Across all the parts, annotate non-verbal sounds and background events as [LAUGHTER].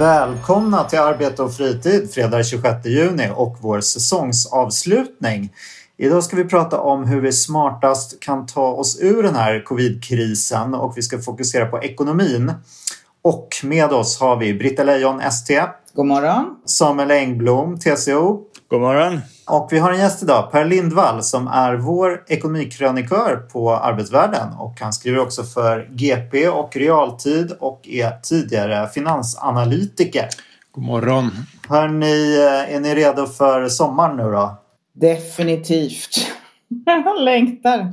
Välkomna till Arbete och fritid fredag 26 juni och vår säsongsavslutning. Idag ska vi prata om hur vi smartast kan ta oss ur den här covidkrisen och vi ska fokusera på ekonomin. Och med oss har vi Britta Lejon, ST. God morgon. Samuel Engblom, TCO. God morgon. Och vi har en gäst idag, Per Lindvall, som är vår ekonomikrönikör på Arbetsvärlden. Och han skriver också för GP och Realtid och är tidigare finansanalytiker. God morgon. Hörni, är ni redo för sommaren nu då? Definitivt. [LAUGHS] Jag längtar.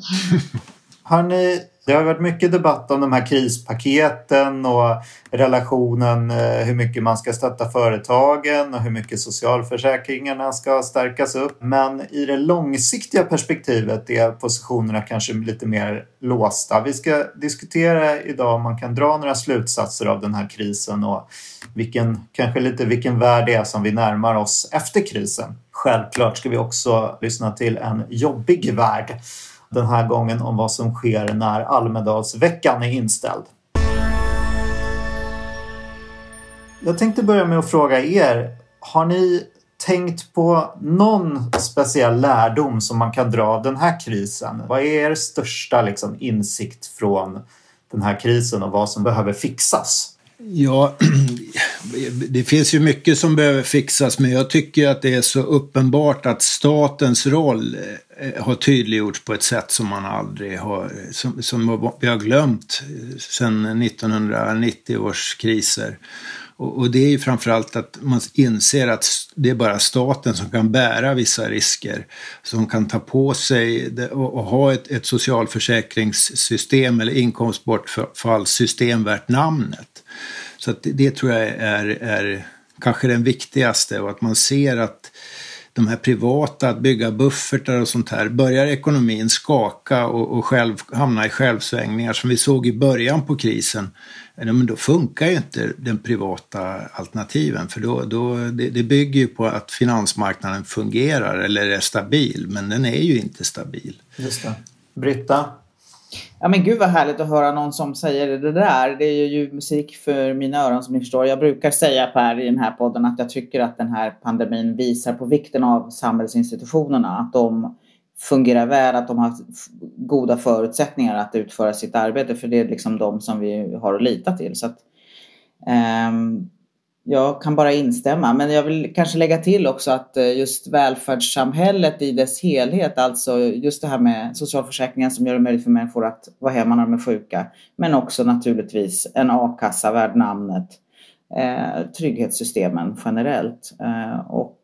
Hörni, det har varit mycket debatt om de här krispaketen och relationen eh, hur mycket man ska stötta företagen och hur mycket socialförsäkringarna ska stärkas upp. Men i det långsiktiga perspektivet är positionerna kanske lite mer låsta. Vi ska diskutera idag om man kan dra några slutsatser av den här krisen och vilken, kanske lite vilken värld det är som vi närmar oss efter krisen. Självklart ska vi också lyssna till en jobbig värld den här gången om vad som sker när Almedalsveckan är inställd. Jag tänkte börja med att fråga er. Har ni tänkt på någon speciell lärdom som man kan dra av den här krisen? Vad är er största liksom, insikt från den här krisen och vad som behöver fixas? Ja, [CLEARS THROAT] det finns ju mycket som behöver fixas men jag tycker att det är så uppenbart att statens roll eh, har tydliggjorts på ett sätt som man aldrig har, som, som vi har glömt eh, sedan 1990 års kriser. Och, och det är ju framförallt att man inser att det är bara staten som kan bära vissa risker. Som kan ta på sig det, och, och, ha ett, ett socialförsäkringssystem eller inkomstbortfallssystem värt namnet. Så det, det, tror jag är, är kanske den viktigaste och att man ser att de här privata, att bygga buffertar och sånt här, börjar ekonomin skaka och, och själv, hamna i självsvängningar som vi såg i början på krisen, men då funkar ju inte den privata alternativen för då, då, det, det bygger ju på att finansmarknaden fungerar eller är stabil, men den är ju inte stabil. Just det. Britta? Ja men gud vad härligt att höra någon som säger det där. Det är ju musik för mina öron som ni förstår. Jag brukar säga Per i den här podden att jag tycker att den här pandemin visar på vikten av samhällsinstitutionerna. Att de fungerar väl, att de har goda förutsättningar att utföra sitt arbete. För det är liksom de som vi har att lita till. Så att, um, jag kan bara instämma, men jag vill kanske lägga till också att eh, just välfärdssamhället i dess helhet, alltså just det här med socialförsäkringar som gör det möjligt för människor att vara hemma när de är sjuka, men också naturligtvis en a-kassa värd namnet, eh, trygghetssystemen generellt eh, och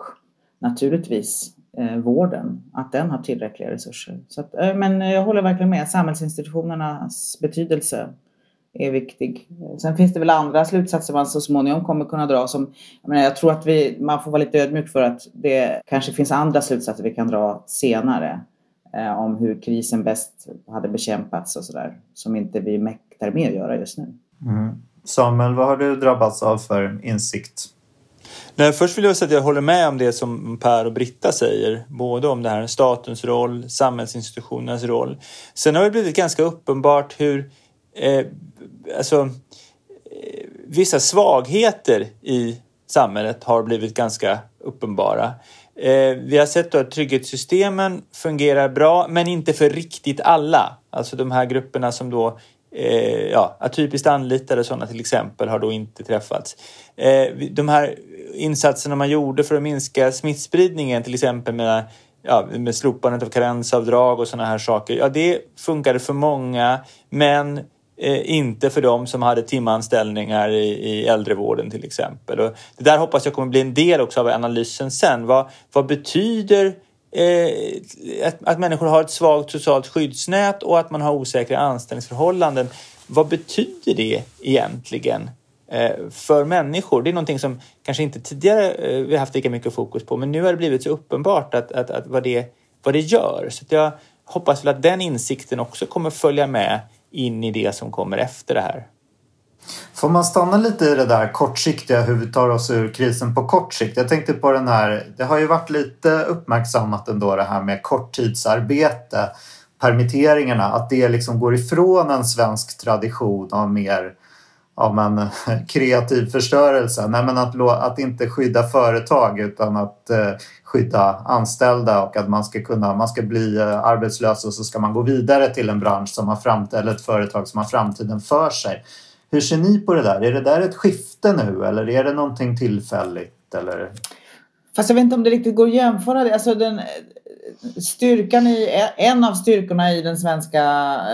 naturligtvis eh, vården, att den har tillräckliga resurser. Så att, eh, men jag håller verkligen med, samhällsinstitutionernas betydelse är viktig. Sen finns det väl andra slutsatser man så småningom kommer kunna dra. Som, jag, menar, jag tror att vi, man får vara lite ödmjuk för att det kanske finns andra slutsatser vi kan dra senare. Eh, om hur krisen bäst hade bekämpats och sådär. Som inte vi mäktar med att göra just nu. Mm. Samuel, vad har du drabbats av för insikt? Nej, först vill jag säga att jag håller med om det som Per och Britta säger. Både om det här statens roll, samhällsinstitutionernas roll. Sen har det blivit ganska uppenbart hur eh, alltså, eh, vissa svagheter i samhället har blivit ganska uppenbara. Eh, vi har sett att trygghetssystemen fungerar bra, men inte för riktigt alla. Alltså de här grupperna som då eh, ja, atypiskt anlitade sådana till exempel har då inte träffats. Eh, de här insatserna man gjorde för att minska smittspridningen, till exempel med ja, med slopandet av karensavdrag och sådana här saker. Ja, det funkade för många, men Eh, inte för dem som hade timanställningar i, i äldrevården till exempel. Och det där hoppas jag kommer bli en del också av analysen sen. Vad, vad betyder eh, att, att människor har ett svagt socialt skyddsnät och att man har osäkra anställningsförhållanden? Vad betyder det egentligen? Eh, för människor. Det är någonting som kanske inte tidigare eh, vi haft lika mycket fokus på men nu har det blivit så uppenbart att, att, att vad, det, vad det gör. Så jag hoppas väl att den insikten också kommer följa med in i det som kommer efter det här. Får man stanna lite i det där kortsiktiga, hur vi tar oss ur krisen på kort sikt? Jag tänkte på den här, det har ju varit lite uppmärksammat ändå det här med korttidsarbete, permitteringarna, att det liksom går ifrån en svensk tradition av mer ja, men, eh, [LAUGHS] kreativ förstörelse. Nej, men att, att inte skydda företag utan att eh, skydda anställda och att man ska kunna, man ska bli eh, arbetslös och så ska man gå vidare till en bransch som har framtiden, eller ett företag som har framtiden för sig. Hur ser ni på det där? Är det där ett skifte nu eller är det någonting tillfälligt? Eller? Fast jag vet inte om det riktigt går att jämföra det. Alltså den, styrkan i, en av styrkorna i den svenska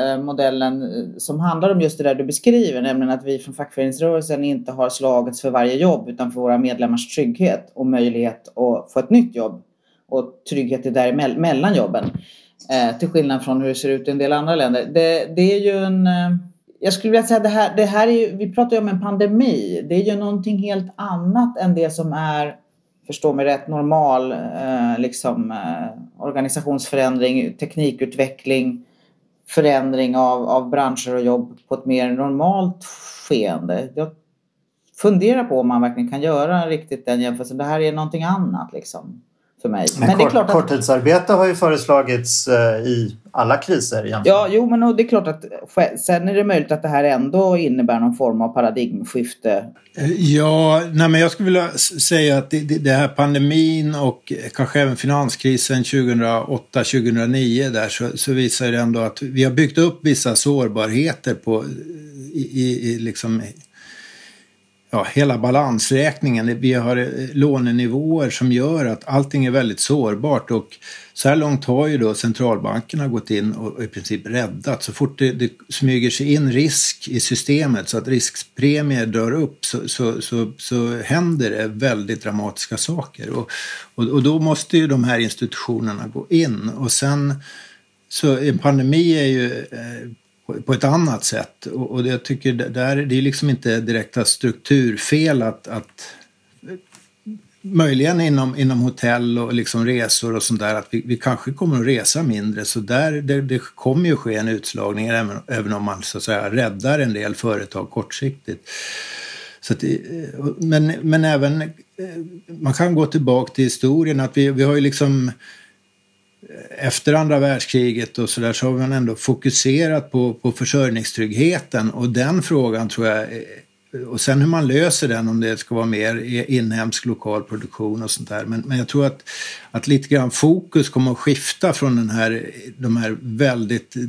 eh, modellen eh, som handlar om just det där du beskriver, nämligen att vi från fackföreningsrörelsen inte har slagits för varje jobb utan för våra medlemmars trygghet och möjlighet att få ett nytt jobb och trygghet är däremellan jobben. Eh, till skillnad från hur det ser ut i en del andra länder. Det, det är ju en eh, jag skulle vilja säga att det här, det här är ju, vi pratar ju om en pandemi. Det är ju någonting helt annat än det som är, förstå mig rätt, normal eh, liksom, eh, organisationsförändring, teknikutveckling, förändring av, av branscher och jobb på ett mer normalt skeende. Jag funderar på om man verkligen kan göra riktigt den jämförelsen. Det här är någonting annat liksom för mig. Men, men kort, det är klart att... korttidsarbete har ju föreslagits eh, i alla kriser egentligen. Ja, jo, men det är klart att sen är det möjligt att det här ändå innebär någon form av paradigmskifte. Ja, nej, men jag skulle vilja säga att det, det här pandemin och kanske även finanskrisen 2008-2009 där så, så visar det ändå att vi har byggt upp vissa sårbarheter på i, i, i liksom ja, hela balansräkningen. Vi har eh, lånenivåer som gör att allting är väldigt sårbart och så här långt har ju då centralbankerna gått in och i princip räddat. Så fort det, det smyger sig in risk i systemet så att riskpremier drar upp så, så, så, så händer det väldigt dramatiska saker. Och, och, och, då måste ju de här institutionerna gå in och sen så en pandemi är ju eh, på ett annat sätt. Och, och jag tycker där, det är liksom inte direkta strukturfel att, att möjligen inom, inom hotell och liksom resor och sånt där att vi, vi kanske kommer att resa mindre så där det, det kommer ju ske en utslagning även, även om man så att säga räddar en del företag kortsiktigt. Så att, eh, men, men även eh, man kan gå tillbaka till historien att vi, vi har ju liksom efter andra världskriget och sådär så har man ändå fokuserat på, på försörjningstryggheten och den frågan tror jag eh, och sen hur man löser den, om det ska vara mer inhemsk lokal produktion och sånt där. Men, men jag tror att, att lite grann fokus kommer att skifta från den här, de här väldigt eh,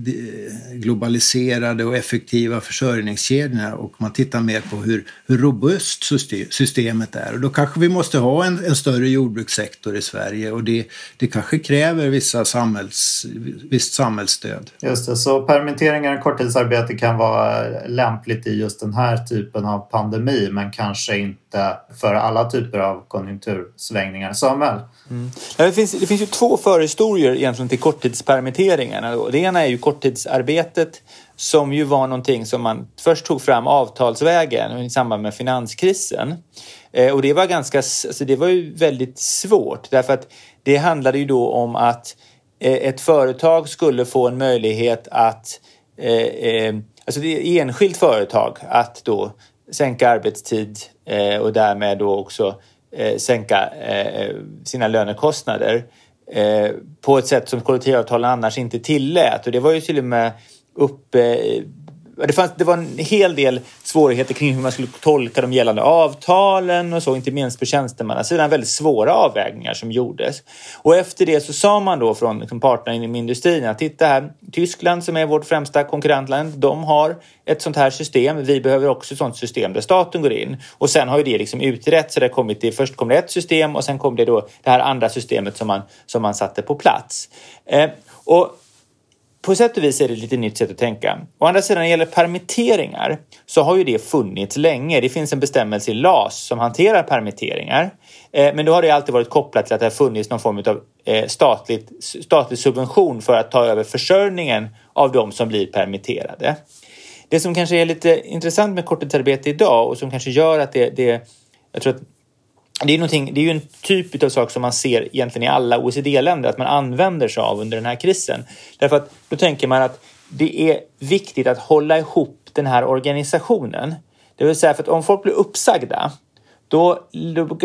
globaliserade och effektiva försörjningskedjorna och man tittar mer på hur, hur robust systemet är. Och då kanske vi måste ha en, en större jordbrukssektor i Sverige och det, det kanske kräver vissa samhälls, visst samhällsstöd. Just det, så permitteringar och korttidsarbete kan vara lämpligt i just den här typen av pandemi men kanske inte för alla typer av konjunktursvängningar. Samuel? Mm. Det, finns, det finns ju två förhistorier egentligen till korttidspermitteringarna. Det ena är ju korttidsarbetet som ju var någonting som man först tog fram avtalsvägen i samband med finanskrisen. Eh, och det var ganska, alltså det var ju väldigt svårt därför att det handlade ju då om att eh, ett företag skulle få en möjlighet att eh, alltså det är enskilt företag att då sänka arbetstid Eh, och därmed då också eh, sänka eh, sina lönekostnader eh, på ett sätt som kollektivavtalen annars inte tillät. Och det var ju till och med uppe eh, det, fanns, det var en hel del svårigheter kring hur man skulle tolka de gällande avtalen och så, inte minst på tjänstemannasidan. Väldigt svåra avvägningar som gjordes. Och efter det så sa man då från liksom parterna inom industrin att titta här, Tyskland som är vårt främsta konkurrentland, de har ett sånt här system. Vi behöver också ett sånt system där staten går in. Och sen har ju det liksom utretts. Så det kommit till, först kom det ett system och sen kom det då det här andra systemet som man, som man satte på plats. Eh, och på sätt och vis är det ett lite nytt sätt att tänka. Å andra sidan när det gäller permitteringar så har ju det funnits länge. Det finns en bestämmelse i LAS som hanterar permitteringar. Eh, men då har det alltid varit kopplat till att det har funnits någon form av eh, statligt, statlig subvention för att ta över försörjningen av de som blir permitterade. Det som kanske är lite intressant med korttidsarbete idag och som kanske gör att det, det jag tror att det är, det är ju en typ av sak som man ser egentligen i alla OECD-länder att man använder sig av under den här krisen. Därför att då tänker man att det är viktigt att hålla ihop den här organisationen. Det vill säga för att om folk blir uppsagda då,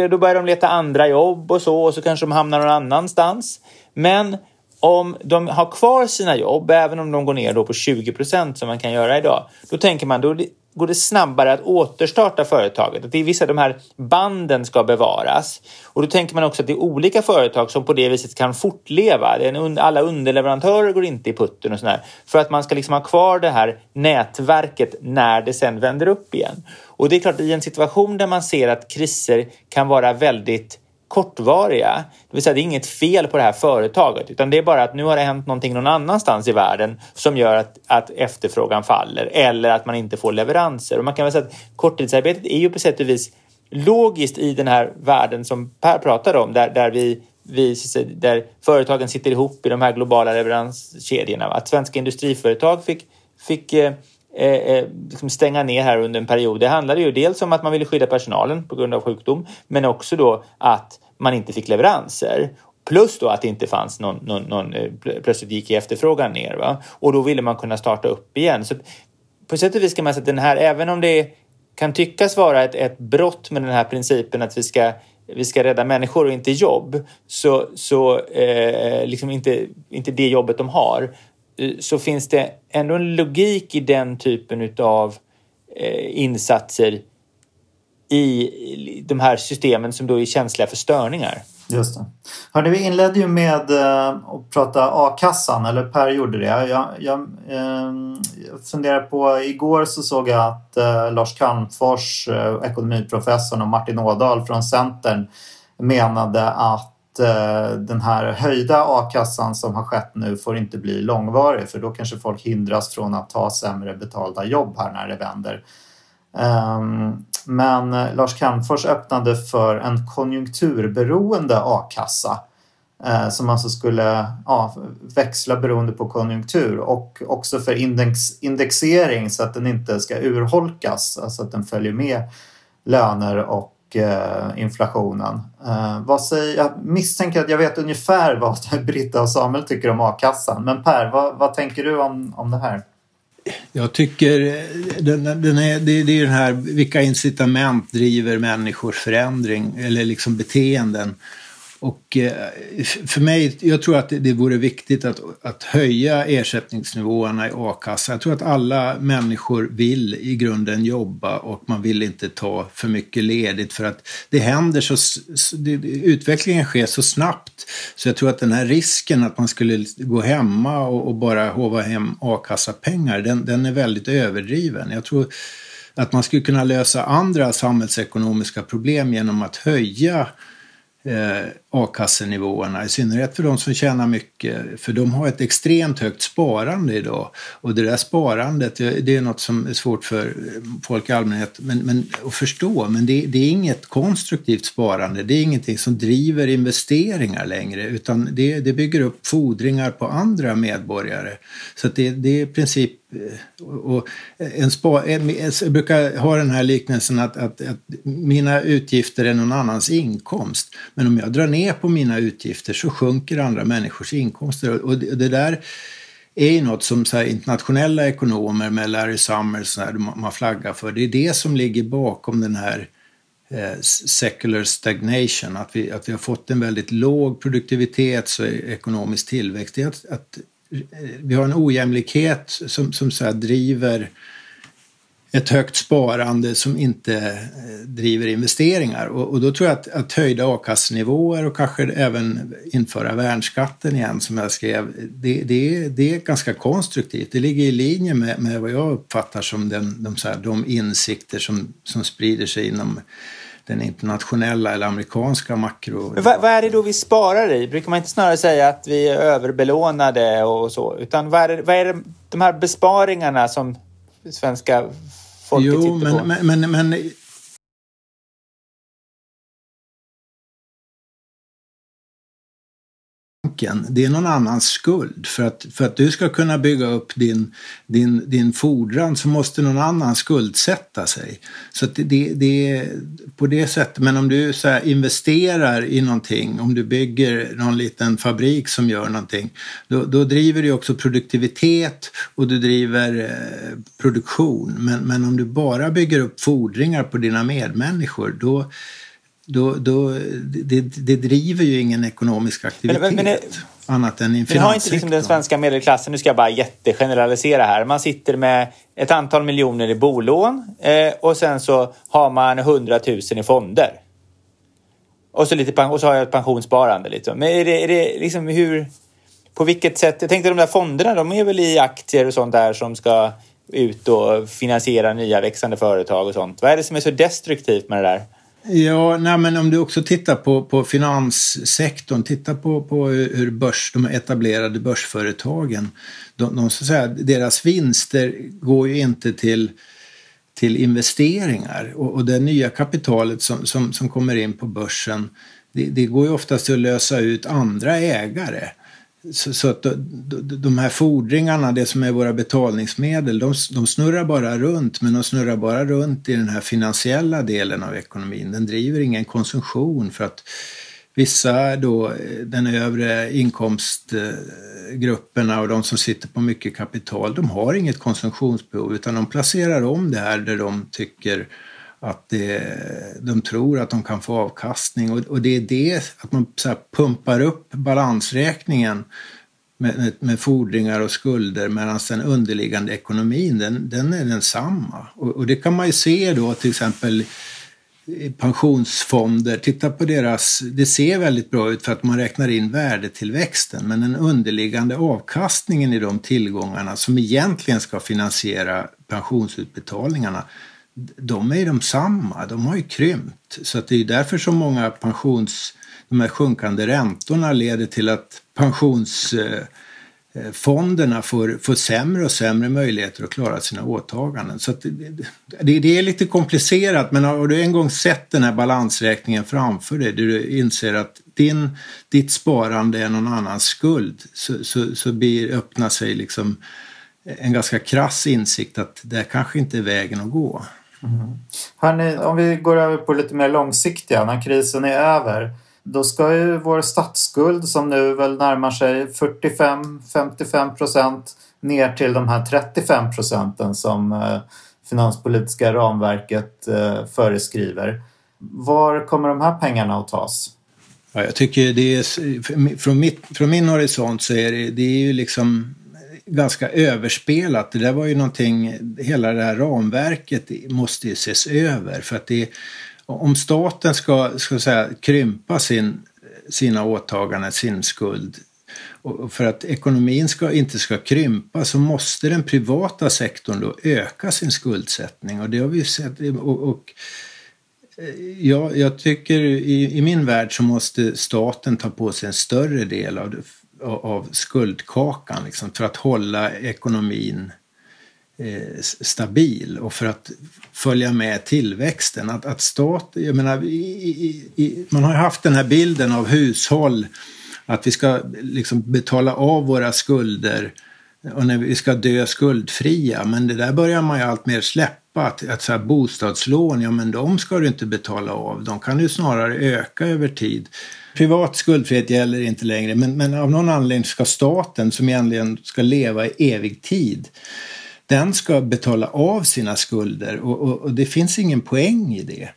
då börjar de leta andra jobb och så och så kanske de hamnar någon annanstans. Men om de har kvar sina jobb, även om de går ner då på 20 procent som man kan göra idag, då tänker man då går det snabbare att återstarta företaget. Att det är vissa av de här banden ska bevaras. Och då tänker man också att det är olika företag som på det viset kan fortleva. Alla underleverantörer går inte i putten och sådär. För att man ska liksom ha kvar det här nätverket när det sen vänder upp igen. Och det är klart, i en situation där man ser att kriser kan vara väldigt kortvariga. Det vill säga det är inget fel på det här företaget utan det är bara att nu har det hänt någonting någon annanstans i världen som gör att, att efterfrågan faller eller att man inte får leveranser. Och man kan väl säga att korttidsarbetet är ju på sätt och vis logiskt i den här världen som Per pratade om där, där vi vi, där företagen sitter ihop i de här globala leveranskedjorna. Att svenska industriföretag fick, fick eh, Eh, eh, liksom stänga ner här under en period. Det handlade ju dels om att man ville skydda personalen på grund av sjukdom men också då att man inte fick leveranser. Plus då att det inte fanns någon, någon, någon eh, plötsligt gick efterfrågan ner. Va? Och då ville man kunna starta upp igen. Så på sätt och vis kan man säga att den här, även om det kan tyckas vara ett, ett brott med den här principen att vi ska vi ska rädda människor och inte jobb, så, så eh, liksom inte, inte det jobbet de har, Eh, så finns det ändå en logik i den typen av eh, insatser i de här systemen som då är känsliga för störningar. Just det. Hörde, vi inledde ju med eh, att prata a-kassan, eller Per gjorde det. Jag, jag, eh, jag funderar på, igår så såg jag att eh, Lars Calmfors, eh, ekonomiprofessorn och Martin Ådahl från Centern menade att Eh, den här höjda a-kassan som har skett nu får inte bli långvarig för då kanske folk hindras från att ta sämre betalda jobb här när det vänder. Ehm, men eh, Lars Calmfors öppnade för en konjunkturberoende a-kassa eh, som alltså skulle ja, växla beroende på konjunktur och också för index, indexering så att den inte ska urholkas, alltså att den följer med löner och Eh, inflationen. Eh, vad säger, jag misstänker att jag vet ungefär [LAUGHS] vad Britta och Samuel tycker om a-kassan. Men Per, vad, vad tänker du om, om det här? Jag tycker eh, den, den är, det, det är den här vilka incitament driver människors förändring eller liksom beteenden. Och eh, för mig, jag tror att det vore viktigt att, att höja ersättningsnivåerna i a-kassan. Jag tror att alla människor vill i grunden jobba och man vill inte ta för mycket ledigt för att det händer så, utvecklingen sker så snabbt. Så jag tror att den här risken att man skulle gå hemma och, och bara hova hem a-kassapengar, den, den är väldigt överdriven. Jag tror att man skulle kunna lösa andra samhällsekonomiska problem genom att höja eh, a-kassenivåerna, i synnerhet för de som tjänar mycket, för de har ett extremt högt sparande idag. Och det där sparandet, det är något som är svårt för folk i allmänhet men, men, att förstå, men det, det, är inget konstruktivt sparande, det är ingenting som driver investeringar längre, utan det, det bygger upp fordringar på andra medborgare. Så det, det är i princip eh, och en spa, jag brukar ha den här liknelsen att, att, att, mina utgifter är någon annans inkomst. Men om jag drar ner på mina utgifter så sjunker andra människors inkomster. Och det, det där är ju något som så internationella ekonomer med Larry Summers här, man flaggar för. Det är det som ligger bakom den här eh, secular stagnation, att vi, att vi har fått en väldigt låg produktivitets och ekonomisk tillväxt. Det är att, att eh, vi har en ojämlikhet som, som så driver ett högt sparande som inte eh, driver investeringar. Och, och då tror jag att, att höjda a-kassenivåer och kanske även införa värnskatten igen som jag skrev, det, det, det är ganska konstruktivt. Det ligger i linje med, med vad jag uppfattar som den, de, så här, de insikter som, som sprider sig inom den internationella eller amerikanska makro... Men vad, vad, är det då vi sparar i? Brukar man inte snarare säga att vi är överbelånade och så? Utan vad är, det, vad är det, de här besparingarna som svenska folket jo, men, på? Men, men, men banken, det är någon annans skuld. För att, för att du ska kunna bygga upp din, din, din fordran så måste någon annan skuldsätta sig. Så det, det, det är på det sättet. Men om du så investerar i någonting, om du bygger någon liten fabrik som gör någonting, då, då driver du också produktivitet och du driver eh, produktion. Men, men om du bara bygger upp fordringar på dina medmänniskor, då då, då, det, det driver ju ingen ekonomisk aktivitet. Men, men, men, annat än i Men har inte liksom den svenska medelklassen, nu ska jag bara jättegeneralisera här, man sitter med ett antal miljoner i bolån eh, och sen så har man 100 000 i fonder. Och så, lite, och så har jag ett pensionssparande. Lite. Men är det, är det liksom hur... På vilket sätt? Jag tänkte de där fonderna, de är väl i aktier och sånt där som ska ut och finansiera nya växande företag och sånt. Vad är det som är så destruktivt med det där? Ja, nej, men om du också tittar på, på finanssektorn, titta på, på hur börs, de etablerade börsföretagen, de, de, så att säga, deras vinster går ju inte till, till investeringar och, och det nya kapitalet som, som, som kommer in på börsen, det, det går ju oftast till att lösa ut andra ägare. Så, så att de här fordringarna, det som är våra betalningsmedel, de, de snurrar bara runt, men de snurrar bara runt i den här finansiella delen av ekonomin. Den driver ingen konsumtion för att vissa då, den övre inkomstgrupperna och de som sitter på mycket kapital, de har inget konsumtionsbehov utan de placerar om det här där de tycker att det, de tror att de kan få avkastning och, och det är det att man så pumpar upp balansräkningen med, med fordringar och skulder medan den underliggande ekonomin den, den är densamma. Och, och det kan man ju se då till exempel pensionsfonder, titta på deras, det ser väldigt bra ut för att man räknar in värdetillväxten men den underliggande avkastningen i de tillgångarna som egentligen ska finansiera pensionsutbetalningarna de är de samma, de har ju krympt. Så att det är därför så många pensions, de här sjunkande räntorna leder till att pensionsfonderna eh, får, får sämre och sämre möjligheter att klara sina åtaganden. Så det, det, det, är lite komplicerat men har du en gång sett den här balansräkningen framför dig där du inser att din, ditt sparande är någon annans skuld så, så, så blir, öppnar sig liksom en ganska krass insikt att det kanske inte är vägen att gå. Mm. Hörrni, om vi går över på lite mer långsiktiga, när krisen är över. Då ska ju vår statsskuld som nu väl närmar sig 45-55 procent ner till de här 35 procenten som eh, finanspolitiska ramverket eh, föreskriver. Var kommer de här pengarna att tas? Ja, jag tycker det är, från, mitt, från min horisont så är det, det är ju liksom ganska överspelat. Det där var ju någonting, hela det här ramverket måste ju ses över för att det om staten ska, ska säga, krympa sin, sina åtaganden, sin skuld och för att ekonomin ska, inte ska krympa så måste den privata sektorn då öka sin skuldsättning och det har vi ju sett. Och, och eh, ja, jag tycker i, i, min värld så måste staten ta på sig en större del av det av skuldkakan liksom, för att hålla ekonomin eh, stabil och för att följa med tillväxten. Att, att stat, jag menar, i, i, man har haft den här bilden av hushåll att vi ska liksom betala av våra skulder och när vi ska dö skuldfria. Men det där börjar man ju allt mer släppa. Att, att så här, bostadslån, ja men de ska du inte betala av. De kan ju snarare öka över tid. Privat skuldfrihet gäller inte längre men, men av någon anledning ska staten som egentligen ska leva i evig tid den ska betala av sina skulder och, och, och det finns ingen poäng i det.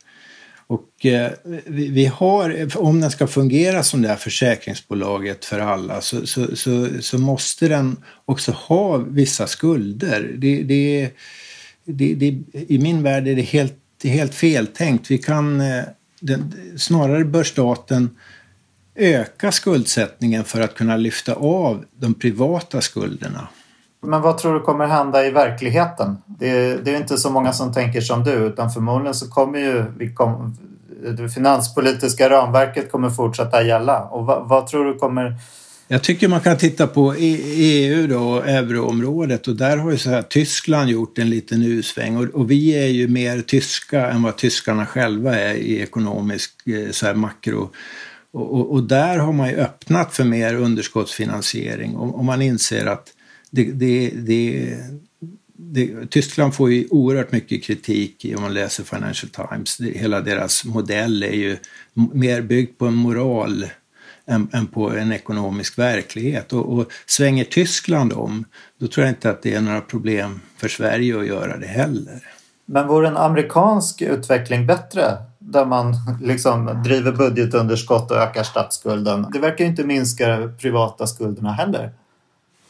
Och eh, vi, vi, har, om den ska fungera som det här försäkringsbolaget för alla så, så, så, så måste den också ha vissa skulder. Det, det, det, det, I min värld är det helt, helt feltänkt. Vi kan, eh, den, snarare bör staten öka skuldsättningen för att kunna lyfta av de privata skulderna. Men vad tror du kommer hända i verkligheten? Det är, det är inte så många som tänker som du utan förmodligen så kommer ju vi kom, det finanspolitiska ramverket kommer fortsätta gälla. Och vad, vad, tror du kommer... Jag tycker man kan titta på EU då, då, euroområdet och där har ju så här, Tyskland gjort en liten usväng och, och, vi är ju mer tyska än vad tyskarna själva är i ekonomisk eh, så här, makro Och, och, och, där har man ju öppnat för mer underskottsfinansiering och, och man inser att det, det, det, det, Tyskland får ju oerhört mycket kritik om man läser Financial Times. hela deras modell är ju mer byggd på en moral än, än på en ekonomisk verklighet. Och, och, svänger Tyskland om, då tror jag inte att det är några problem för Sverige att göra det heller. Men vore en amerikansk utveckling bättre? Där man liksom driver budgetunderskott och ökar statsskulden. Det verkar ju inte minska privata skulderna heller.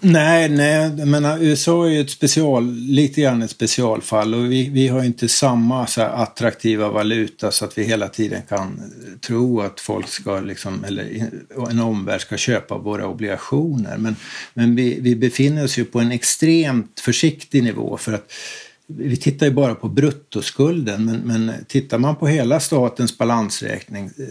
Nej, nej, men USA är ju ett special, lite grann ett specialfall och vi, vi har inte samma så attraktiva valuta så att vi hela tiden kan tro att folk ska, liksom, eller en omvärld ska köpa våra obligationer. Men, men vi, vi befinner oss ju på en extremt försiktig nivå för att vi tittar ju bara på bruttoskulden men, men tittar man på hela statens balansräkning eh,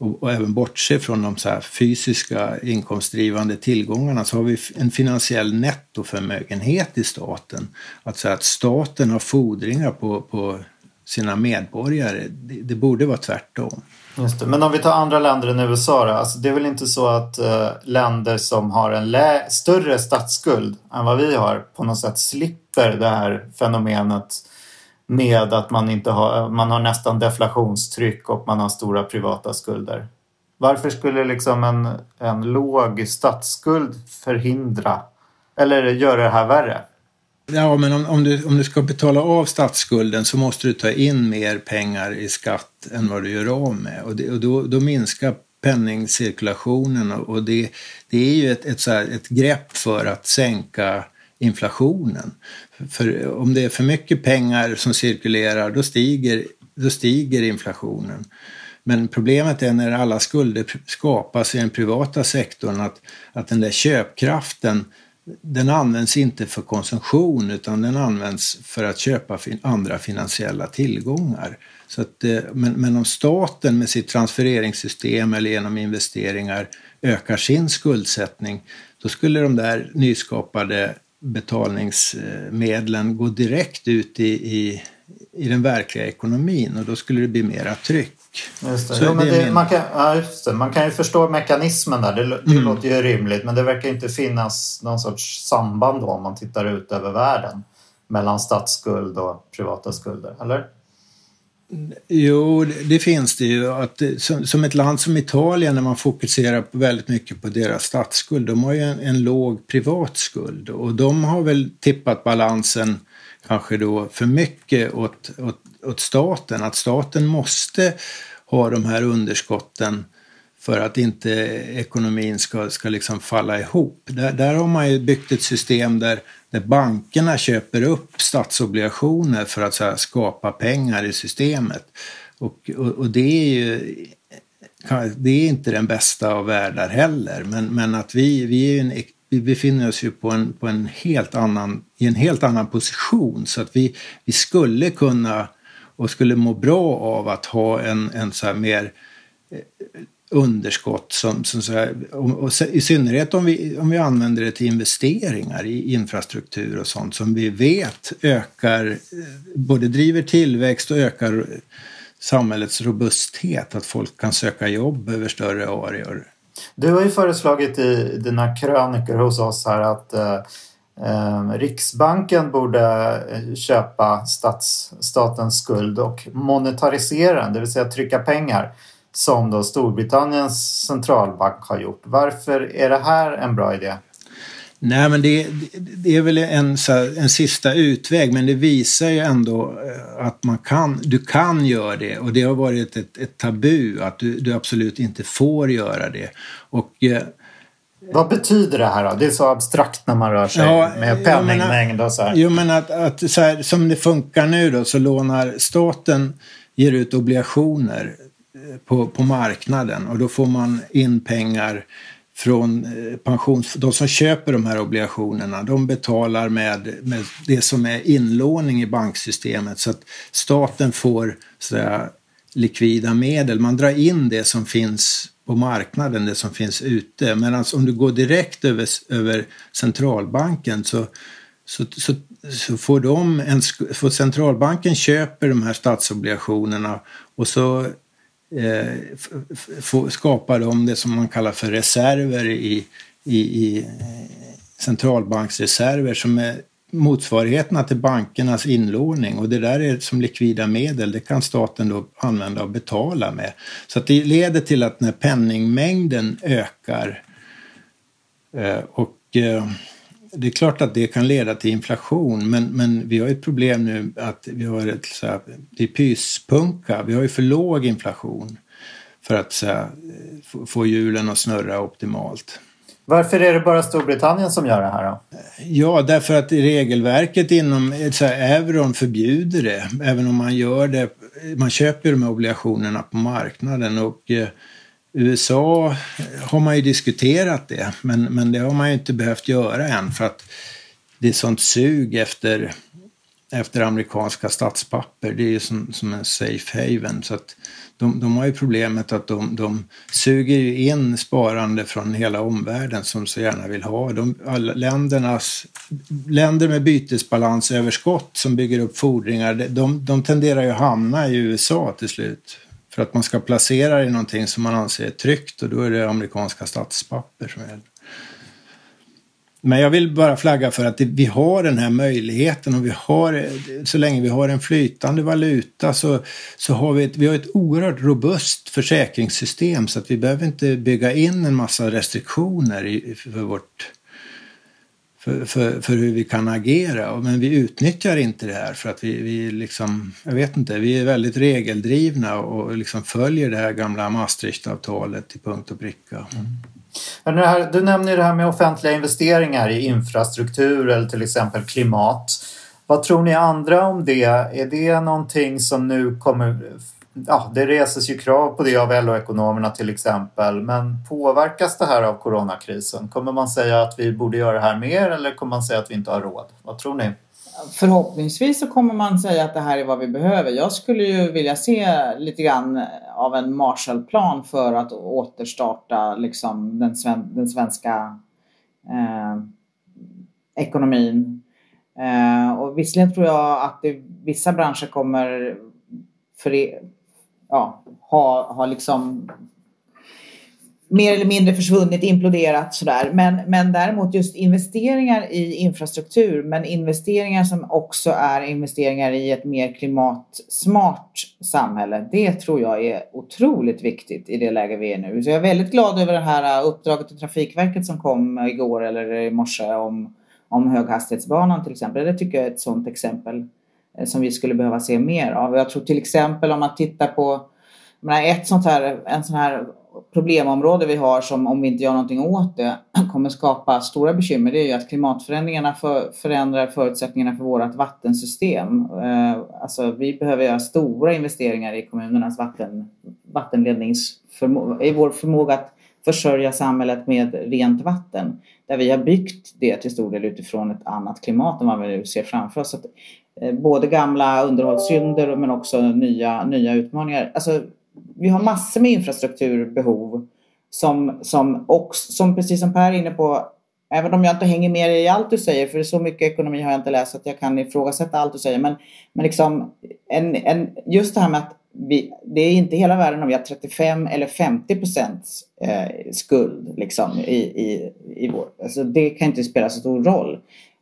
och, och även bortse från de så fysiska inkomstdrivande tillgångarna så har vi en finansiell nettoförmögenhet i staten. Alltså att staten har fordringar på, på sina medborgare. Det, det, borde vara tvärtom. Just det. Men om vi tar andra länder än USA då? Alltså det är väl inte så att eh, länder som har en större statsskuld än vad vi har på något sätt slipper det här fenomenet med att man, inte har, man har nästan deflationstryck och man har stora privata skulder. Varför skulle liksom en, en låg statsskuld förhindra eller göra det här värre? Ja, men om, om, du, om du ska betala av statsskulden så måste du ta in mer pengar i skatt än vad du gör av med. Och, det, och då, då minskar penningcirkulationen och, och det, det är ju ett, ett, så här, ett grepp för att sänka inflationen. För om det är för mycket pengar som cirkulerar då stiger, då stiger inflationen. Men problemet är när alla skulder skapas i den privata sektorn att, att den där köpkraften den används inte för konsumtion utan den används för att köpa andra finansiella tillgångar. Så att, eh, men, men om staten med sitt transfereringssystem eller genom investeringar ökar sin skuldsättning då skulle de där nyskapade betalningsmedlen gå direkt ut i, i, i den verkliga ekonomin och då skulle det bli mera tryck. Just det. Jo, men det, min... man, kan, ja, man kan ju förstå mekanismen där, det, det mm. låter ju rimligt men det verkar inte finnas någon sorts samband då om man tittar ut över världen mellan statsskuld och privata skulder, eller? Jo, det finns det ju. Att, som, ett land som Italien, när man fokuserar väldigt mycket på deras statsskuld, de har ju en, en låg privat skuld och de har väl tippat balansen kanske då för mycket åt, åt, åt staten. Att staten måste ha de här underskotten för att inte ekonomin ska, ska liksom falla ihop. Där, där har man ju byggt ett system där, där bankerna köper upp statsobligationer för att här, skapa pengar i systemet. Och, och, och, det är ju det är inte den bästa av världar heller, men, men att vi, vi, är en, vi befinner oss ju på en, på en helt annan, i en helt annan position så att vi, vi skulle kunna och skulle må bra av att ha en, en så här mer eh, underskott som, som så här, och, och, i synnerhet om vi, om vi använder det till investeringar i infrastruktur och sånt som vi vet ökar, eh, både driver tillväxt och ökar samhällets robusthet, att folk kan söka jobb över större areor. Du har ju föreslagit i dina krönikor hos oss här att eh, eh Riksbanken borde eh, köpa stats, statens skuld och monetarisera den, det vill säga trycka pengar som då Storbritanniens centralbank har gjort. Varför är det här en bra idé? Nej, men det, det är väl en, en sista utväg, men det visar ju ändå eh, att man kan, du kan göra det och det har varit ett, ett tabu att du, du, absolut inte får göra det. Och, eh, vad betyder det här då? Det är så abstrakt när man rör sig ja, med penningmängd och så här. Jo, men att, att så här, som det funkar nu då så lånar staten ger ut obligationer Eh, på, på marknaden och då får man in pengar från eh, pensions... De som köper de här obligationerna de betalar med, med det som är inlåning i banksystemet så att staten får så likvida medel. Man drar in det som finns på marknaden, det som finns ute. Men om du går direkt över, över centralbanken så, så, så, så får, de en, får centralbanken köper de här statsobligationerna och så eh, skapa det som man kallar för reserver i, i, i eh, centralbanksreserver som är motsvarigheterna till bankernas inlåning och det där är som likvida medel, det kan staten då använda och betala med. Så att det leder till att när penningmängden ökar eh, och eh, det är klart att det kan leda till inflation men, men vi har ett problem nu att vi har ett så här, det är pyspunka, vi har ju för låg inflation för att så här, få hjulen att snurra optimalt. Varför är det bara Storbritannien som gör det här då? Ja, därför att regelverket inom så här, euron förbjuder det. Även om man gör det, man köper de här obligationerna på marknaden och eh, USA har man ju diskuterat det, men, men det har man ju inte behövt göra än för att det är sånt sug efter, efter amerikanska statspapper. Det är ju som, som en safe haven. Så att de, de har ju problemet att de, de suger in sparande från hela omvärlden som så gärna vill ha. De, alla ländernas, länder med bytesbalansöverskott som bygger upp fordringar, de, de tenderar ju att hamna i USA till slut. För att man ska placera det i någonting som man anser är tryggt och då är det amerikanska statspapper som gäller. Men jag vill bara flagga för att vi har den här möjligheten och vi har, så länge vi har en flytande valuta så, så har vi ett, vi har ett oerhört robust försäkringssystem så att vi behöver inte bygga in en massa restriktioner i, för vårt för, för, för, hur vi kan agera. Men vi utnyttjar inte det här för att vi, vi liksom, jag vet inte, vi är väldigt regeldrivna och liksom följer det här gamla Maastrichtavtalet till punkt och pricka. Mm. Här, du nämner det här med offentliga investeringar i infrastruktur eller till exempel klimat. Vad tror ni andra om det? Är det någonting som nu kommer... Ja, det reses ju krav på det av LO-ekonomerna till exempel. Men påverkas det här av coronakrisen? Kommer man säga att vi borde göra det här mer eller kommer man säga att vi inte har råd? Vad tror ni? Förhoppningsvis så kommer man säga att det här är vad vi behöver. Jag skulle ju vilja se lite grann av en Marshallplan för att återstarta liksom den, sven den svenska eh, ekonomin. Eh, och visserligen tror jag att det, vissa branscher kommer för, ja, har, har liksom mer eller mindre försvunnit, imploderat sådär. Men, men däremot just investeringar i infrastruktur, men investeringar som också är investeringar i ett mer klimatsmart samhälle. Det tror jag är otroligt viktigt i det läge vi är nu. Så jag är väldigt glad över det här äh, uppdraget till Trafikverket som kom igår eller i morse om, om höghastighetsbanan till exempel. Det tycker jag är ett sådant exempel eh, Eh, som vi skulle behöva se mer av. Jag tror till exempel om man tittar på ett sånt här, en sån här problemområde vi har som om vi inte gör någonting åt det [CLEARS THROAT] kommer skapa stora bekymmer det är ju att klimatförändringarna för, förändrar förutsättningarna för vårt vattensystem. Eh, alltså vi behöver göra stora investeringar i kommunernas vatten, vattenledningsförmåga, i vår förmåga att försörja samhället med rent vatten. Där vi har byggt det till stor del utifrån ett annat klimat än vad vi nu ser framför oss. Så att, eh, både gamla underhållssynder men också nya, nya utmaningar. Alltså, vi har massor med infrastrukturbehov som, som, också, som precis som Per är inne på, även om jag inte hänger med i allt du säger, för så mycket ekonomi har jag inte läst att jag kan ifrågasätta allt du säger, men, men liksom, en, en, just det här med att vi, det är inte hela världen om vi har 35 eller 50 procents eh, skuld liksom, i, i, i vår... Alltså, det kan inte spela så stor roll.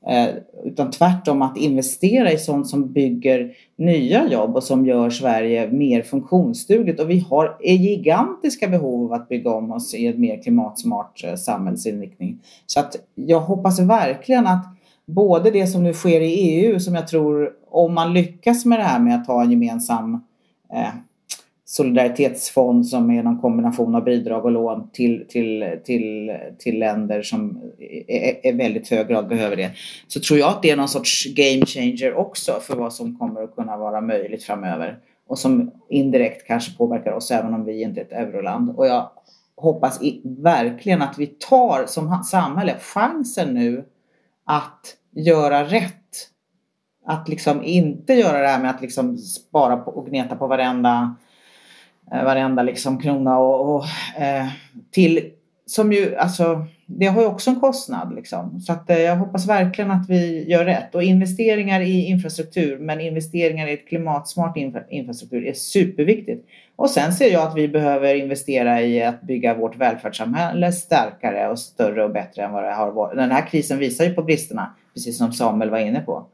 Eh, utan tvärtom att investera i sånt som bygger nya jobb och som gör Sverige mer funktionsdugligt. Och vi har gigantiska behov av att bygga om oss i en mer klimatsmart eh, samhällsinriktning. Så att jag hoppas verkligen att både det som nu sker i EU som jag tror, om man lyckas med det här med att ha en gemensam eh, solidaritetsfond som är någon kombination av bidrag och lån till, till, till, till länder som i väldigt hög grad behöver det. Så tror jag att det är någon sorts game changer också för vad som kommer att kunna vara möjligt framöver. Och som indirekt kanske påverkar oss även om vi inte är ett euroland. Och jag hoppas verkligen att vi tar som samhälle chansen nu att göra rätt. Att liksom inte göra det här med att liksom spara på och gneta på varenda Eh, varenda liksom krona och, och eh, till som ju, alltså, det har ju också en kostnad. Liksom. Så att, eh, jag hoppas verkligen att vi gör rätt. Och investeringar i infrastruktur, men investeringar i ett klimatsmart infra infrastruktur är superviktigt. Och sen ser jag att vi behöver investera i att bygga vårt välfärdssamhälle starkare och större och bättre än vad det har varit. Den här krisen visar ju på bristerna, precis som Samuel var inne på.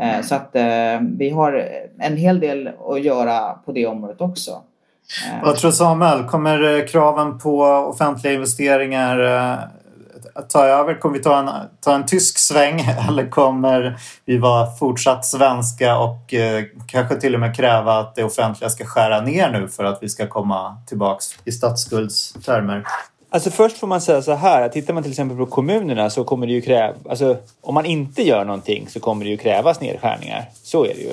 Eh, så att eh, vi har en hel del att göra på det området också. Eh. Vad tror Samuel? Kommer kraven på offentliga investeringar ta över? Kommer vi ta en, ta en tysk sväng [LAUGHS] eller kommer vi vara fortsatt svenska och eh, kanske till och med kräva att det offentliga ska skära ner nu för att vi ska komma tillbaks i statsskuldstermer? Alltså först får man säga så här, tittar man till exempel på kommunerna så kommer det ju kräva, alltså om man inte gör någonting så kommer det ju krävas nedskärningar. Så är det ju.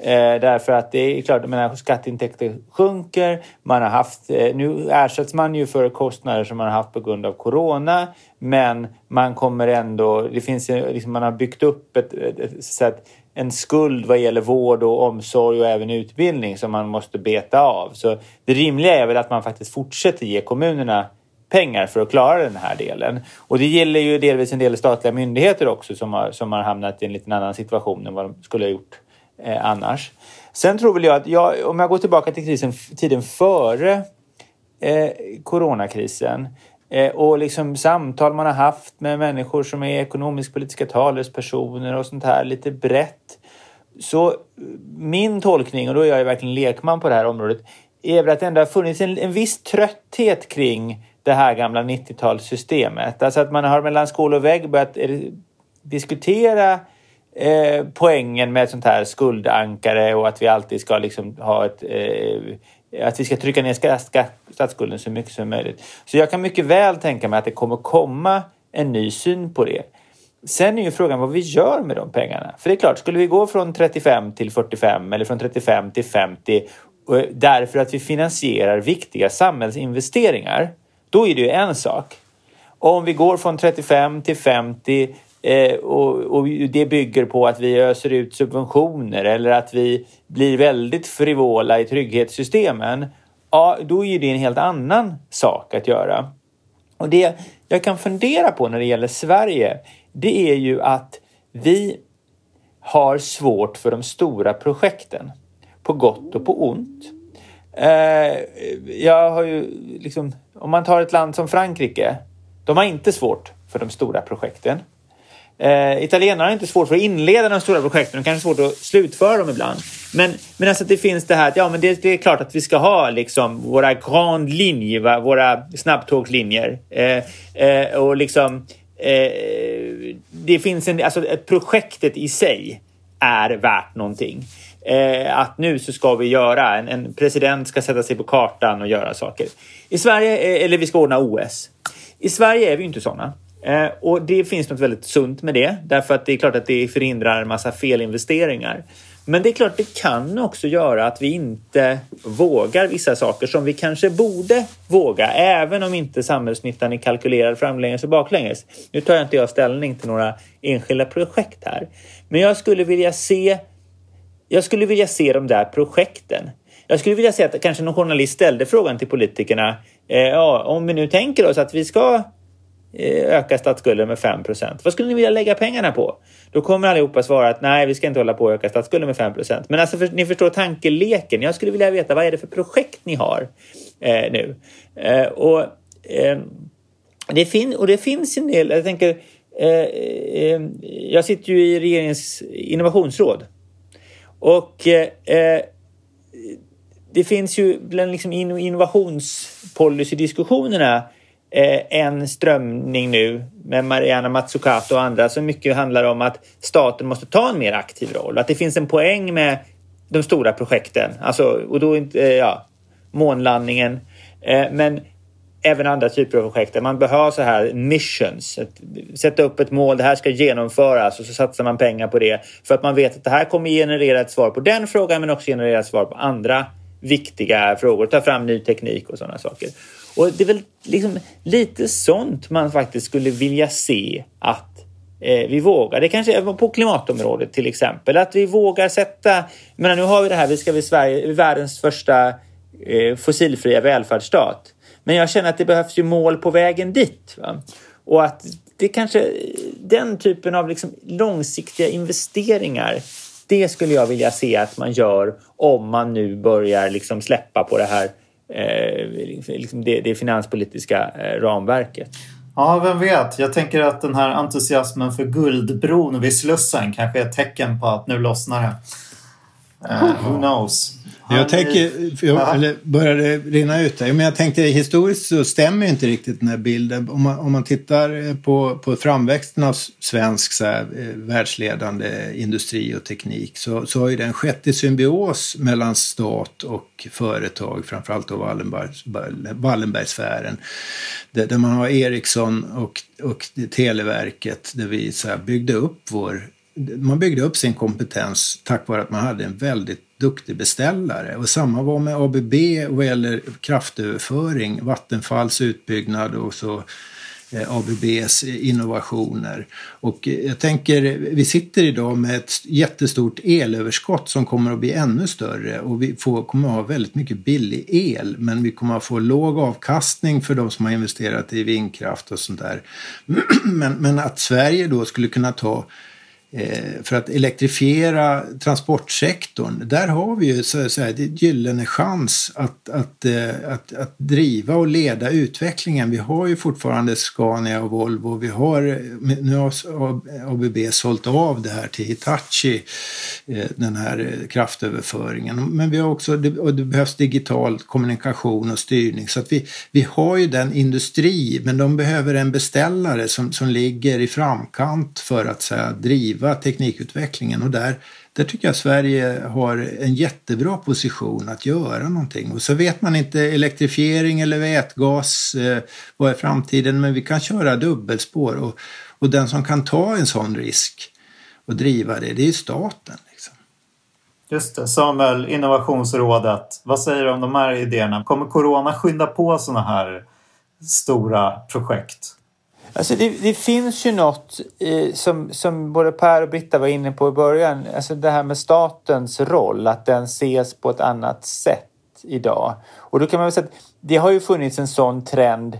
Eh, därför att det är klart, menar, skatteintäkter sjunker. Man har haft, eh, nu ersätts man ju för kostnader som man har haft på grund av corona. Men man kommer ändå, det finns liksom, man har byggt upp ett, ett, ett, ett, en skuld vad gäller vård och omsorg och även utbildning som man måste beta av. Så det rimliga är väl att man faktiskt fortsätter ge kommunerna pengar för att klara den här delen. Och det gäller ju delvis en del statliga myndigheter också som har, som har hamnat i en lite annan situation än vad de skulle ha gjort eh, annars. Sen tror väl jag att jag, om jag går tillbaka till krisen, tiden före eh, coronakrisen eh, och liksom samtal man har haft med människor som är ekonomisk-politiska talespersoner och sånt här lite brett. Så min tolkning, och då är jag ju verkligen lekman på det här området, är väl att det ändå har funnits en, en viss trötthet kring det här gamla 90-talssystemet. Alltså att man har mellan skål och vägg börjat eh, diskutera eh, poängen med ett sånt här skuldankare och att vi alltid ska liksom ha ett eh, att vi ska trycka ner statsskulden så mycket som möjligt. Så jag kan mycket väl tänka mig att det kommer komma en ny syn på det. Sen är ju frågan vad vi gör med de pengarna. För det är klart, skulle vi gå från 35 till 45 eller från 35 till 50 eh, därför att vi finansierar viktiga samhällsinvesteringar, då är det ju en sak. Om vi går från 35 till 50 Eh, och, och, det bygger på att vi öser ut subventioner eller att vi blir väldigt frivola i trygghetssystemen. Ja, då är det en helt annan sak att göra. Och det jag kan fundera på när det gäller Sverige, det är ju att vi har svårt för de stora projekten. På gott och på ont. Eh, jag har ju liksom, om man tar ett land som Frankrike, de har inte svårt för de stora projekten. Eh, italienarna har inte svårt för att inleda de stora projekten, de kanske har svårt att slutföra dem ibland. Men, men alltså det finns det här att ja, men det, det är klart att vi ska ha liksom våra grand linje, va? våra snabbtågslinjer. Eh, eh, och liksom eh, det finns en, alltså projektet i sig är värt någonting. Eh, att nu så ska vi göra, en, en, president ska sätta sig på kartan och göra saker. I Sverige, eh, eller vi ska ordna OS. I Sverige är vi inte sådana. Eh, och det finns något väldigt sunt med det, därför att det är klart att det förhindrar en massa felinvesteringar. Men det är klart, det kan också göra att vi inte vågar vissa saker som vi kanske borde våga, även om inte samhällsnyttan är kalkylerad framlänges och baklänges. Nu tar jag inte jag ställning till några enskilda projekt här, men jag skulle vilja se jag skulle vilja se de där projekten. Jag skulle vilja se att kanske någon journalist ställde frågan till politikerna. Eh, ja, om vi nu tänker oss att vi ska eh, öka statsskulden med 5% Vad skulle ni vilja lägga pengarna på? Då kommer allihopa svara att nej, vi ska inte hålla på att öka statsskulden med 5% Men alltså, för, ni förstår tankeleken. Jag skulle vilja veta vad är det för projekt ni har eh, nu? Eh, och, eh, det fin och det finns en del, jag tänker, eh, eh, jag sitter ju i regeringens innovationsråd och eh, eh, det finns ju bland liksom innovationspolicydiskussionerna Eh, en strömning nu med Mariana Mazzucato och andra som mycket handlar om att staten måste ta en mer aktiv roll. Att det finns en poäng med de stora projekten. Alltså, och då inte, eh, ja, månlandningen. Eh, men även andra typer av projekt där man behöver så här missions. sätta upp ett mål, det här ska genomföras och så satsar man pengar på det. För att man vet att det här kommer generera ett svar på den frågan men också generera ett svar på andra viktiga frågor. Ta fram ny teknik och sådana saker. Och det är väl liksom lite sånt man faktiskt skulle vilja se att eh, vi vågar. Det kanske är på klimatområdet till exempel. Att vi vågar sätta... Men nu har vi det här, vi ska bli Sverige, världens första eh, fossilfria välfärdsstat. Men jag känner att det behövs ju mål på vägen dit. Va? Och att det kanske den typen av liksom långsiktiga investeringar det skulle jag vilja se att man gör om man nu börjar liksom släppa på det här eh, liksom det, det finanspolitiska eh, ramverket. Ja, vem vet. Jag tänker att den här entusiasmen för Guldbron vid Slussen kanske är ett tecken på att nu lossnar det. Eh, who knows? Jag tänker, jag, eller började rinna ut där. Men jag tänkte historiskt så stämmer inte riktigt den här bilden. Om man, om man tittar på, på framväxten av svensk så här, eh, världsledande industri och teknik så, så har ju den skett i symbios mellan stat och företag, framförallt då Wallenberg, Wallenbergsfären. Där, där man har Ericsson och, och Televerket där vi så här, byggde upp vår man byggde upp sin kompetens tack vare att man hade en väldigt duktig beställare. Och samma var med ABB vad gäller kraftöverföring, Vattenfalls utbyggnad och så eh, ABBs innovationer. Och eh, jag tänker, vi sitter idag med ett jättestort elöverskott som kommer att bli ännu större och vi får, kommer att ha väldigt mycket billig el men vi kommer att få låg avkastning för de som har investerat i vindkraft och sånt där. [CLEARS THROAT] Men, men att Sverige då skulle kunna ta Eh, för att elektrifiera transportsektorn, där har vi ju så, att säga det gyllene chans att, att, eh, att, att driva och leda utvecklingen. Vi har ju fortfarande Scania och Volvo. Vi har, nu har ABB sålt av det här till Hitachi, eh, den här kraftöverföringen. Men vi har också, och det behövs digital kommunikation och styrning. Så att vi, vi har ju den industri, men de behöver en beställare som, som ligger i framkant för att så här, driva driva teknikutvecklingen och där, där tycker jag Sverige har en jättebra position att göra någonting. Och så vet man inte elektrifiering eller vätgas, eh, vad är framtiden, men vi kan köra dubbelspår och, och den som kan ta en sån risk och driva det, det är staten. Liksom. Just det. Samuel, Innovationsrådet. Vad säger du om de här idéerna? Kommer corona skynda på sådana här stora projekt? Alltså det, det, finns ju något i, som, som både Per och Britta var inne på i början. Alltså det här med statens roll, att den ses på ett annat sätt idag. Och då kan man väl säga att det har ju funnits en sån trend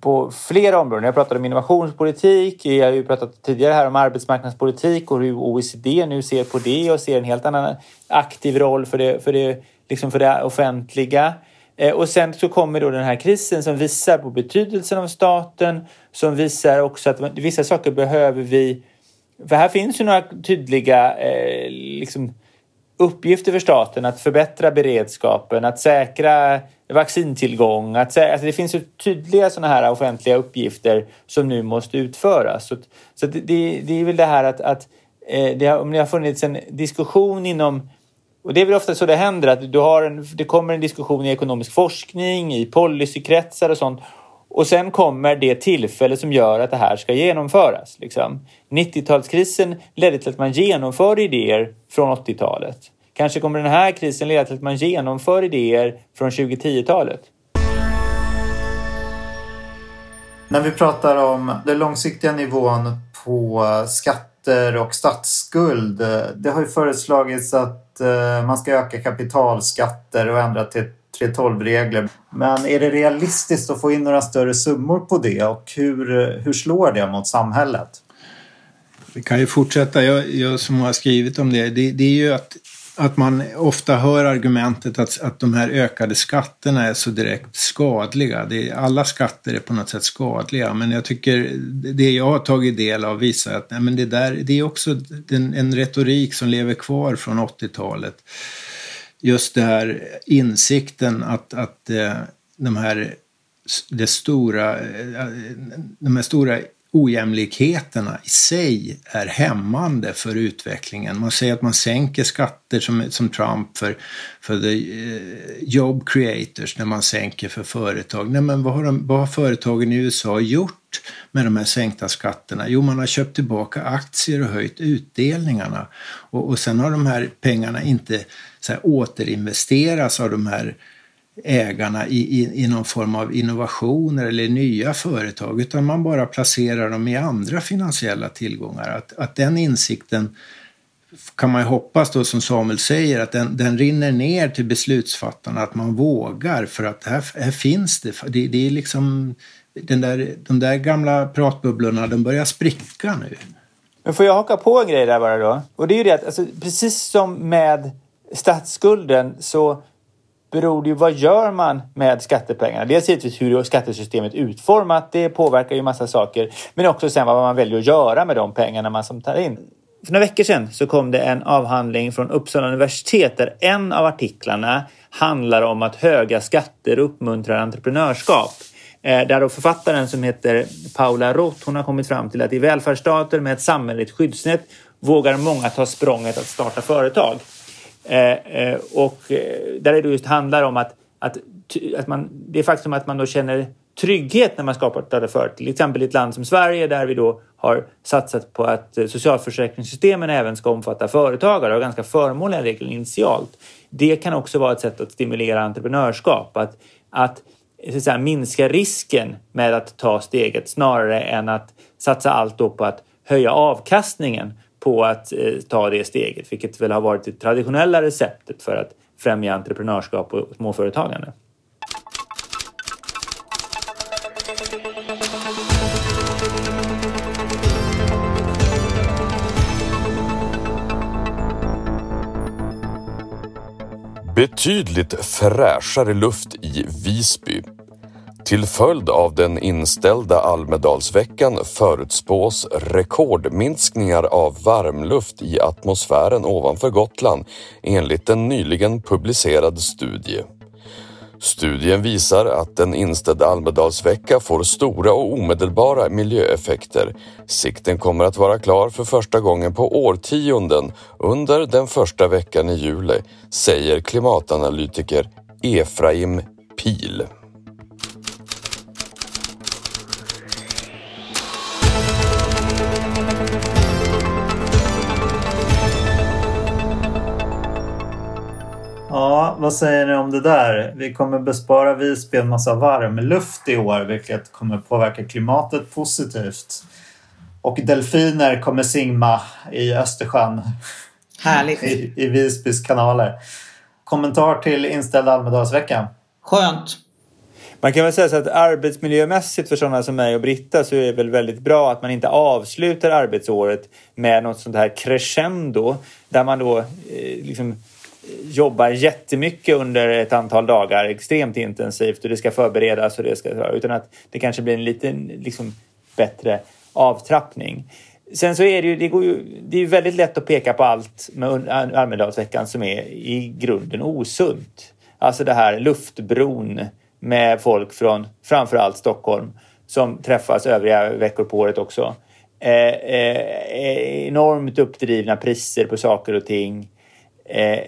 på flera områden. Jag pratade om innovationspolitik, jag har ju pratat tidigare här om arbetsmarknadspolitik och hur OECD nu ser på det och ser en helt annan aktiv roll för det, för det, liksom för det offentliga. Eh, och sen så kommer då den här krisen som visar på betydelsen av staten, som visar också att vissa saker behöver vi... För här finns ju några tydliga eh, liksom, uppgifter för staten att förbättra beredskapen, att säkra vaccintillgång. Att sä alltså det finns ju tydliga sådana här offentliga uppgifter som nu måste utföras. Så, så det, det, är väl det här att, att eh, det har, om det har funnits en diskussion inom och det är väl ofta så det händer att du har en, det kommer en diskussion i ekonomisk forskning, i policykretsar och sånt. Och sen kommer det tillfälle som gör att det här ska genomföras. Liksom. 90-talskrisen ledde till att man genomför idéer från 80-talet. Kanske kommer den här krisen leda till att man genomför idéer från 2010-talet. När vi pratar om den långsiktiga nivån på skatter och statsskuld. Det har ju föreslagits att eh, man ska öka kapitalskatter och ändra till 3.12-regler. Men är det realistiskt att få in några större summor på det och hur, hur slår det mot samhället? Vi kan ju fortsätta. Jag, jag som har skrivit om det, det, det är ju att att man ofta hör argumentet att, att de här ökade skatterna är så direkt skadliga. Det, alla skatter är på något sätt skadliga men jag tycker det jag har tagit del av visar att nej, men det, där, det är också en, en retorik som lever kvar från 80-talet. Just det här insikten att, att eh, de här det stora, eh, de här stora ojämlikheterna i sig är hämmande för utvecklingen. Man säger att man sänker skatter som, som Trump för, för the uh, job creators när man sänker för företag. Nej, men vad har, de, vad har företagen i USA gjort med de här sänkta skatterna? Jo, man har köpt tillbaka aktier och höjt utdelningarna. Och, och sen har de här pengarna inte så här, återinvesteras av de här ägarna i, i, i någon form av innovationer eller nya företag utan man bara placerar dem i andra finansiella tillgångar. Att, att den insikten kan man ju hoppas då som Samuel säger att den, den rinner ner till beslutsfattarna, att man vågar för att här, här finns det. det. Det är liksom den där, de där gamla pratbubblorna, de börjar spricka nu. Men får jag haka på en grej där bara då? Och det är ju det att alltså, precis som med statsskulden så beror det ju vad gör man med skattepengarna? Dels givetvis hur skattesystemet är utformat. Det påverkar ju massa saker. Men också sen vad man väljer att göra med de pengarna man som tar in. För några veckor sedan så kom det en avhandling från Uppsala universitet där en av artiklarna handlar om att höga skatter uppmuntrar entreprenörskap. Eh, där då författaren som heter Paula Roth, hon har kommit fram till att i välfärdsstater med ett samhälleligt skyddsnät vågar många ta språnget att starta företag. Eh, eh, och eh, där det just handlar om att, att, att man, det faktum att man då känner trygghet när man skapar ett företag. Till exempel i ett land som Sverige där vi då har satsat på att socialförsäkringssystemen även ska omfatta företagare och ganska förmånliga regler initialt. Det kan också vara ett sätt att stimulera entreprenörskap. Att, att så säga, minska risken med att ta steget snarare än att satsa allt på att höja avkastningen på att eh, ta det steget, vilket väl har varit det traditionella receptet för att främja entreprenörskap och småföretagande. Betydligt fräschare luft i Visby. Till följd av den inställda Almedalsveckan förutspås rekordminskningar av varmluft i atmosfären ovanför Gotland enligt en nyligen publicerad studie. Studien visar att den inställda Almedalsvecka får stora och omedelbara miljöeffekter. Sikten kommer att vara klar för första gången på årtionden under den första veckan i juli, säger klimatanalytiker Efraim Pil. Ja, vad säger ni om det där? Vi kommer bespara Visby en massa varmluft i år vilket kommer påverka klimatet positivt. Och delfiner kommer simma i Östersjön. Härligt. I, i Visbys kanaler. Kommentar till inställd Almedalsveckan? Skönt. Man kan väl säga så att arbetsmiljömässigt för sådana som mig och Britta så är det väl väldigt bra att man inte avslutar arbetsåret med något sånt här crescendo där man då eh, liksom jobbar jättemycket under ett antal dagar extremt intensivt och det ska förberedas och det ska utan att det kanske blir en lite liksom, bättre avtrappning. Sen så är det ju, det går ju, det är väldigt lätt att peka på allt med Almedalsveckan som är i grunden osunt. Alltså det här luftbron med folk från framförallt Stockholm som träffas övriga veckor på året också. Eh, eh, enormt uppdrivna priser på saker och ting. Eh,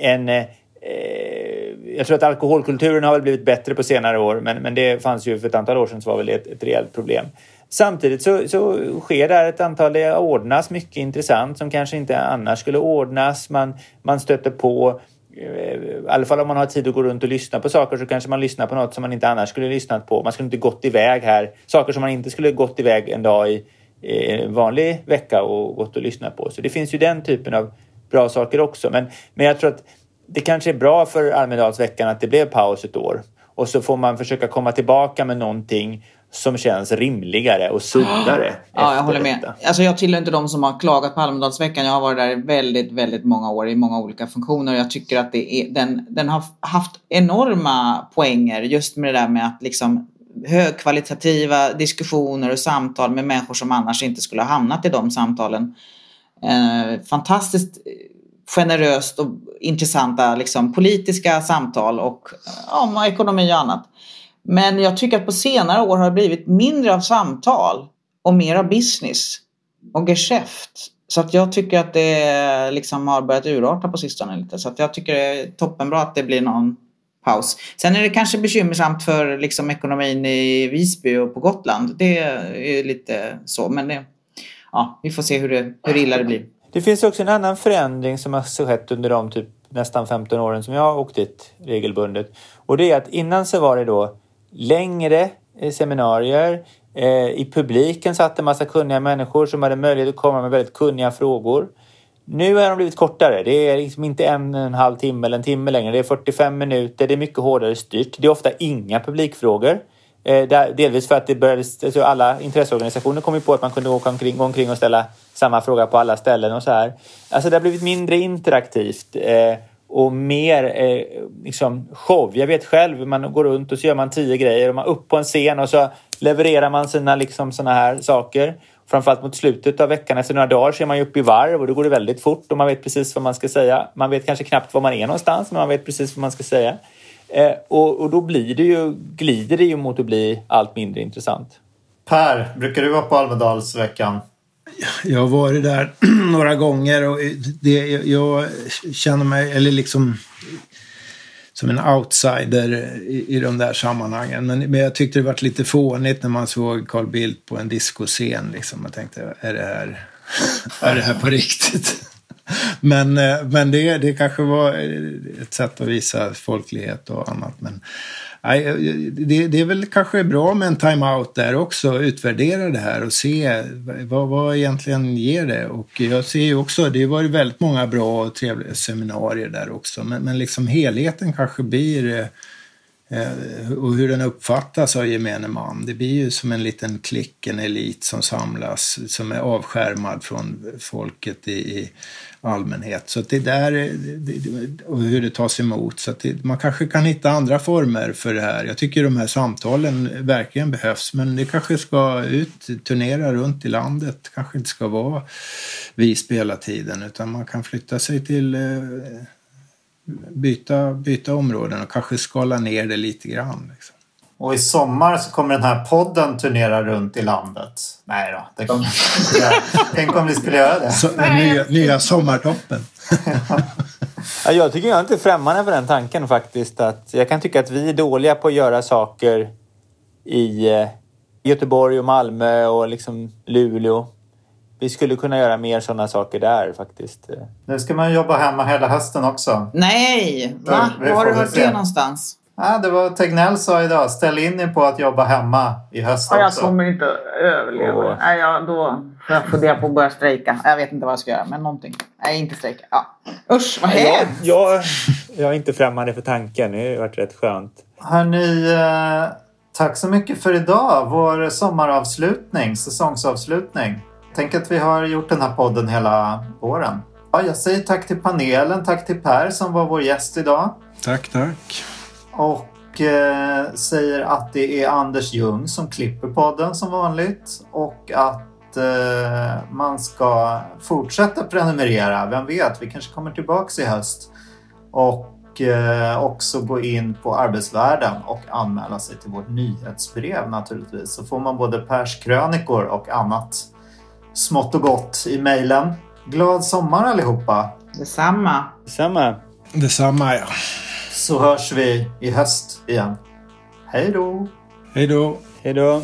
en... Eh, eh, jag tror att alkoholkulturen har väl blivit bättre på senare år men, men det fanns ju för ett antal år sedan så var väl ett, ett rejält problem. Samtidigt så, så sker där ett antal, det ordnas mycket intressant som kanske inte annars skulle ordnas. Man, man stöter på eh, i alla fall om man har tid att gå runt och lyssna på saker så kanske man lyssnar på något som man inte annars skulle lyssnat på. Man skulle inte gått iväg här. Saker som man inte skulle gått iväg en dag i, i en vanlig vecka och gått och lyssnat på. Så det finns ju den typen av bra saker också. Men, men jag tror att det kanske är bra för Almedalsveckan att det blev paus ett år. Och så får man försöka komma tillbaka med någonting som känns rimligare och sundare. [GASPS] Ja, jag håller med. Alltså jag tillhör inte de som har klagat på Almedalsveckan. Jag har varit där i väldigt, väldigt många år i många olika funktioner. Jag tycker att det är, den, den har haft enorma poänger just med det där med att liksom högkvalitativa diskussioner och samtal med människor som annars inte skulle ha hamnat i de samtalen eh, fantastiskt generöst och intressanta liksom, politiska samtal och eh, om ekonomi och annat. Men jag tycker att på senare år har det blivit mindre av samtal och mer av business och geschäft. Så att jag tycker att det liksom har börjat urarta på sistone lite. Så att jag tycker det är toppenbra att det blir någon paus. Sen är det kanske bekymmersamt för liksom ekonomin i Visby och på Gotland. Det är lite så. Men det, ja, vi får se hur, det, hur illa det blir. Det finns också en annan förändring som har skett under de typ nästan 15 åren som jag har åkt dit regelbundet. Och det är att innan så var det då längre eh, seminarier. Eh, I publiken satt en massa kunniga människor som hade möjlighet att komma med väldigt kunniga frågor. Nu har de blivit kortare. Det är liksom inte en, en halv timme eller en timme längre. Det är 45 minuter. Det är mycket hårdare styrt. Det är ofta inga publikfrågor. Eh, där, delvis för att det började, alltså alla intresseorganisationer kom ju på att man kunde gå omkring, gå omkring och ställa samma fråga på alla ställen och så här. Alltså det har blivit mindre interaktivt eh, och mer eh, liksom show. Jag vet själv, man går runt och så gör man tio grejer och man upp på en scen och så levererar man sina liksom såna här saker. Framförallt mot slutet av veckan, efter några dagar så är man ju uppe i varv och då går det väldigt fort och man vet precis vad man ska säga. Man vet kanske knappt var man är någonstans, men man vet precis vad man ska säga. Eh, och, och då blir det ju, glider det ju mot att bli allt mindre intressant. Per, brukar du vara på Almedalsveckan? Jag har varit där [CLEARS THROAT] några gånger och det, jag känner mig, eller liksom som en outsider i, i de där sammanhangen. Men, men jag tyckte det var lite fånigt när man såg Carl Bildt på en discoscen. Liksom. Jag tänkte, är det här, [LAUGHS] är det här på riktigt? Men, eh, men det, det kanske var eh, ett sätt att visa folklighet och annat. Men, nej, eh, det, det är väl kanske bra med en time-out där också, utvärdera det här och se vad, vad egentligen ger det. Och jag ser ju också, det har varit väldigt många bra och trevliga seminarier där också, men, men liksom helheten kanske blir och hur den uppfattas av gemene man. Det blir ju som en liten klick, en elit som samlas, som är avskärmad från folket i, i allmänhet. Så det där, eh, och hur det tas emot. Så det, man kanske kan hitta andra former för det här. Jag tycker de här samtalen verkligen behövs, men det kanske ska ut, turnera runt i landet. Kanske inte ska vara Visby hela tiden, utan man kan flytta sig till eh, byta, byta områden och kanske skala ner det lite grann. Liksom. Och i sommar så kommer den här podden turnera runt i landet. Nej då, det kommer Tänk om vi skulle göra det. Så, nya, nya sommartoppen. [LAUGHS] ja, jag tycker jag är inte främmande för den tanken faktiskt. Att jag kan tycka att vi är dåliga på att göra saker i eh, Göteborg och Malmö och liksom Luleå. Vi skulle kunna göra mer sådana saker där faktiskt. Nu ska man jobba hemma hela hösten också. Nej! Va? Var har du hört det någonstans? Ja, det var Tegnell sa idag. Ställ in er på att jobba hemma i höst ja, Jag kommer inte överleva. Oh. Nej, jag, då får jag fundera på att börja strejka. Jag vet inte vad jag ska göra, men någonting. Nej, inte strejka. Ja. Usch, vad hemskt! Jag, jag, jag är inte främmande för tanken. Det har varit rätt skönt. Hörni, eh, tack så mycket för idag. Vår sommaravslutning, säsongsavslutning. Tänk att vi har gjort den här podden hela våren. Ja, jag säger tack till panelen. Tack till Per som var vår gäst idag. Tack, tack. Och eh, säger att det är Anders Ljung som klipper podden som vanligt. Och att eh, man ska fortsätta prenumerera. Vem vet, vi kanske kommer tillbaks i höst. Och eh, också gå in på Arbetsvärlden och anmäla sig till vårt nyhetsbrev naturligtvis. Så får man både Pers krönikor och annat smått och gott i mejlen. Glad sommar allihopa! Detsamma! Detsamma! Detsamma ja. Så hörs vi i höst igen. Hej då! Hej då! Hej då!